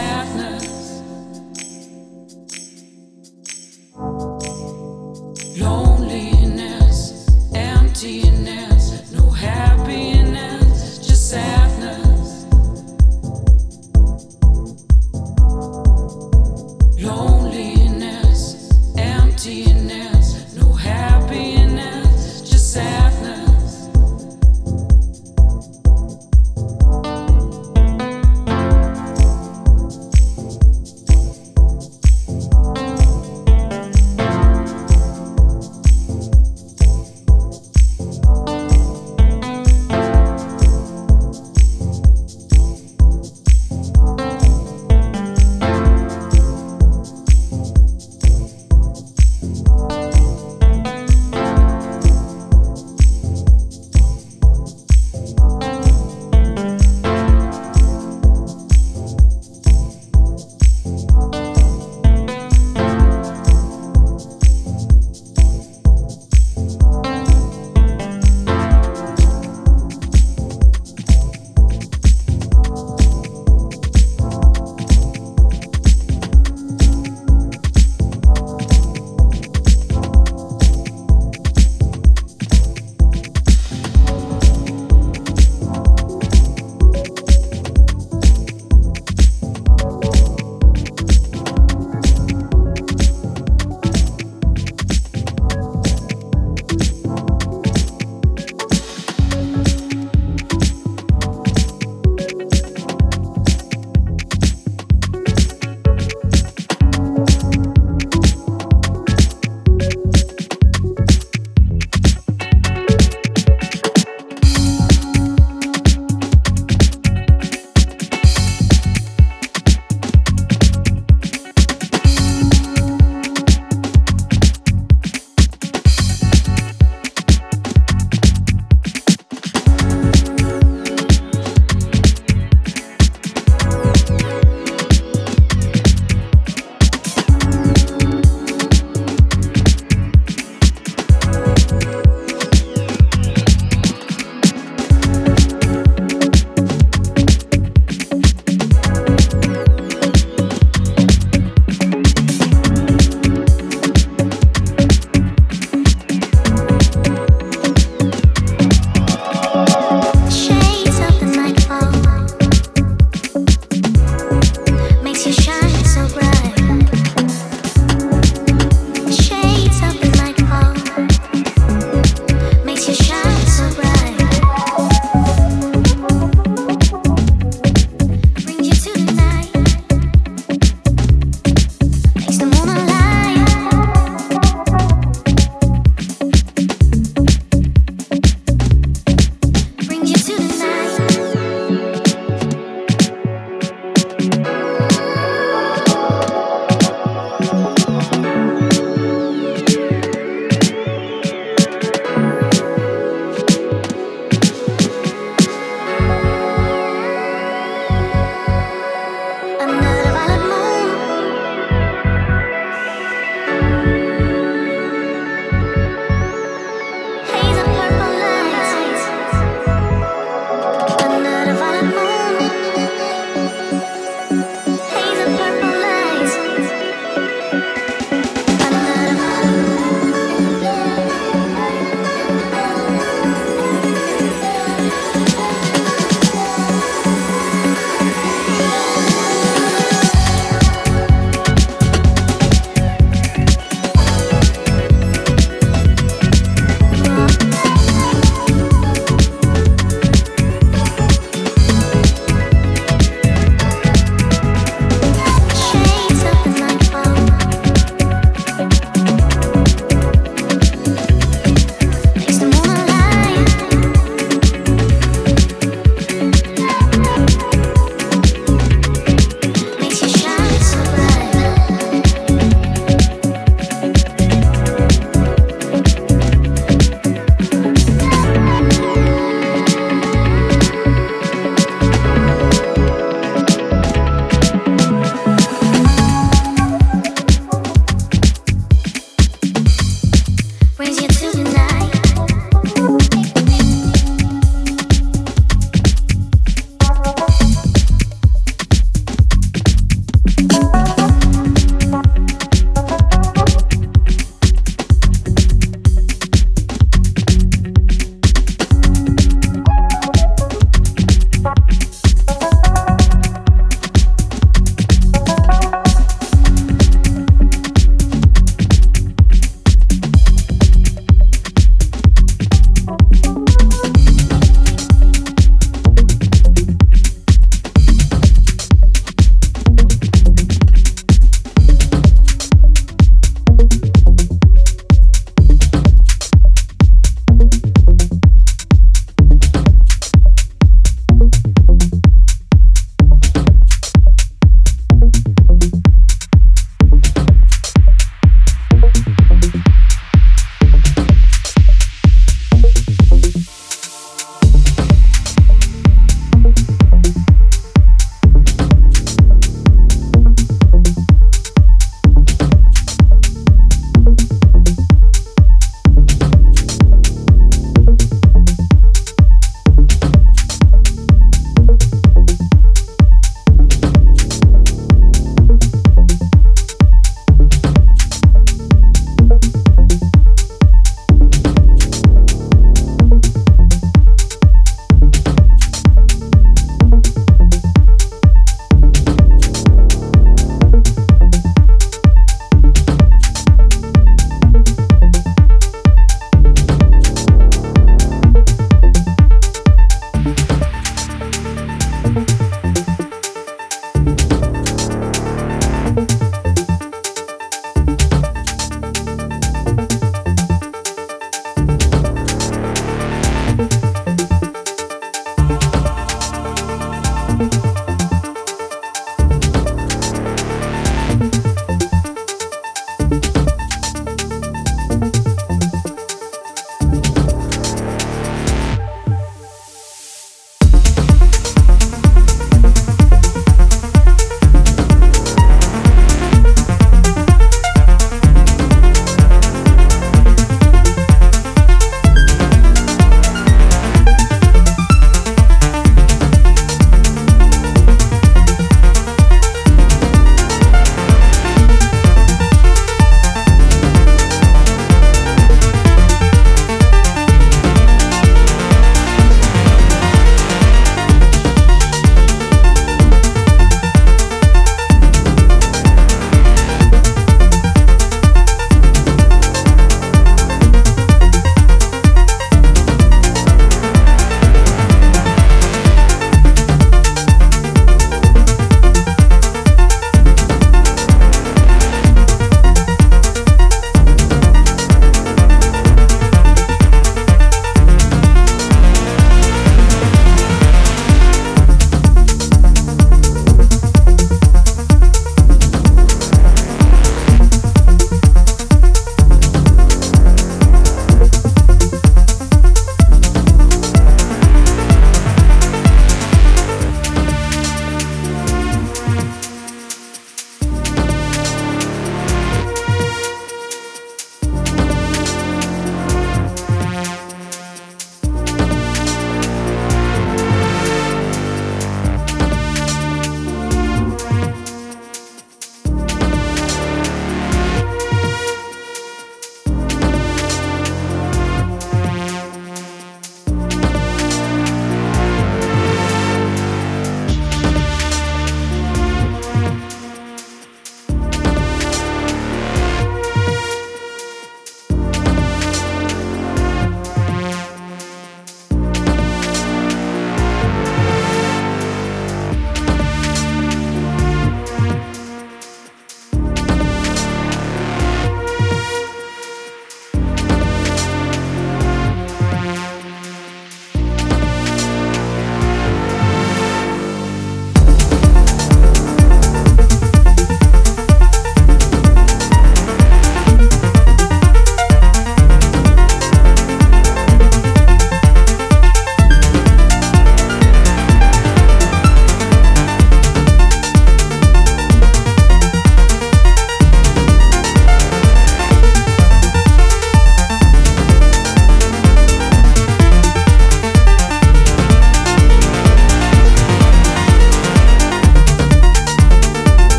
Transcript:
happiness, sadness.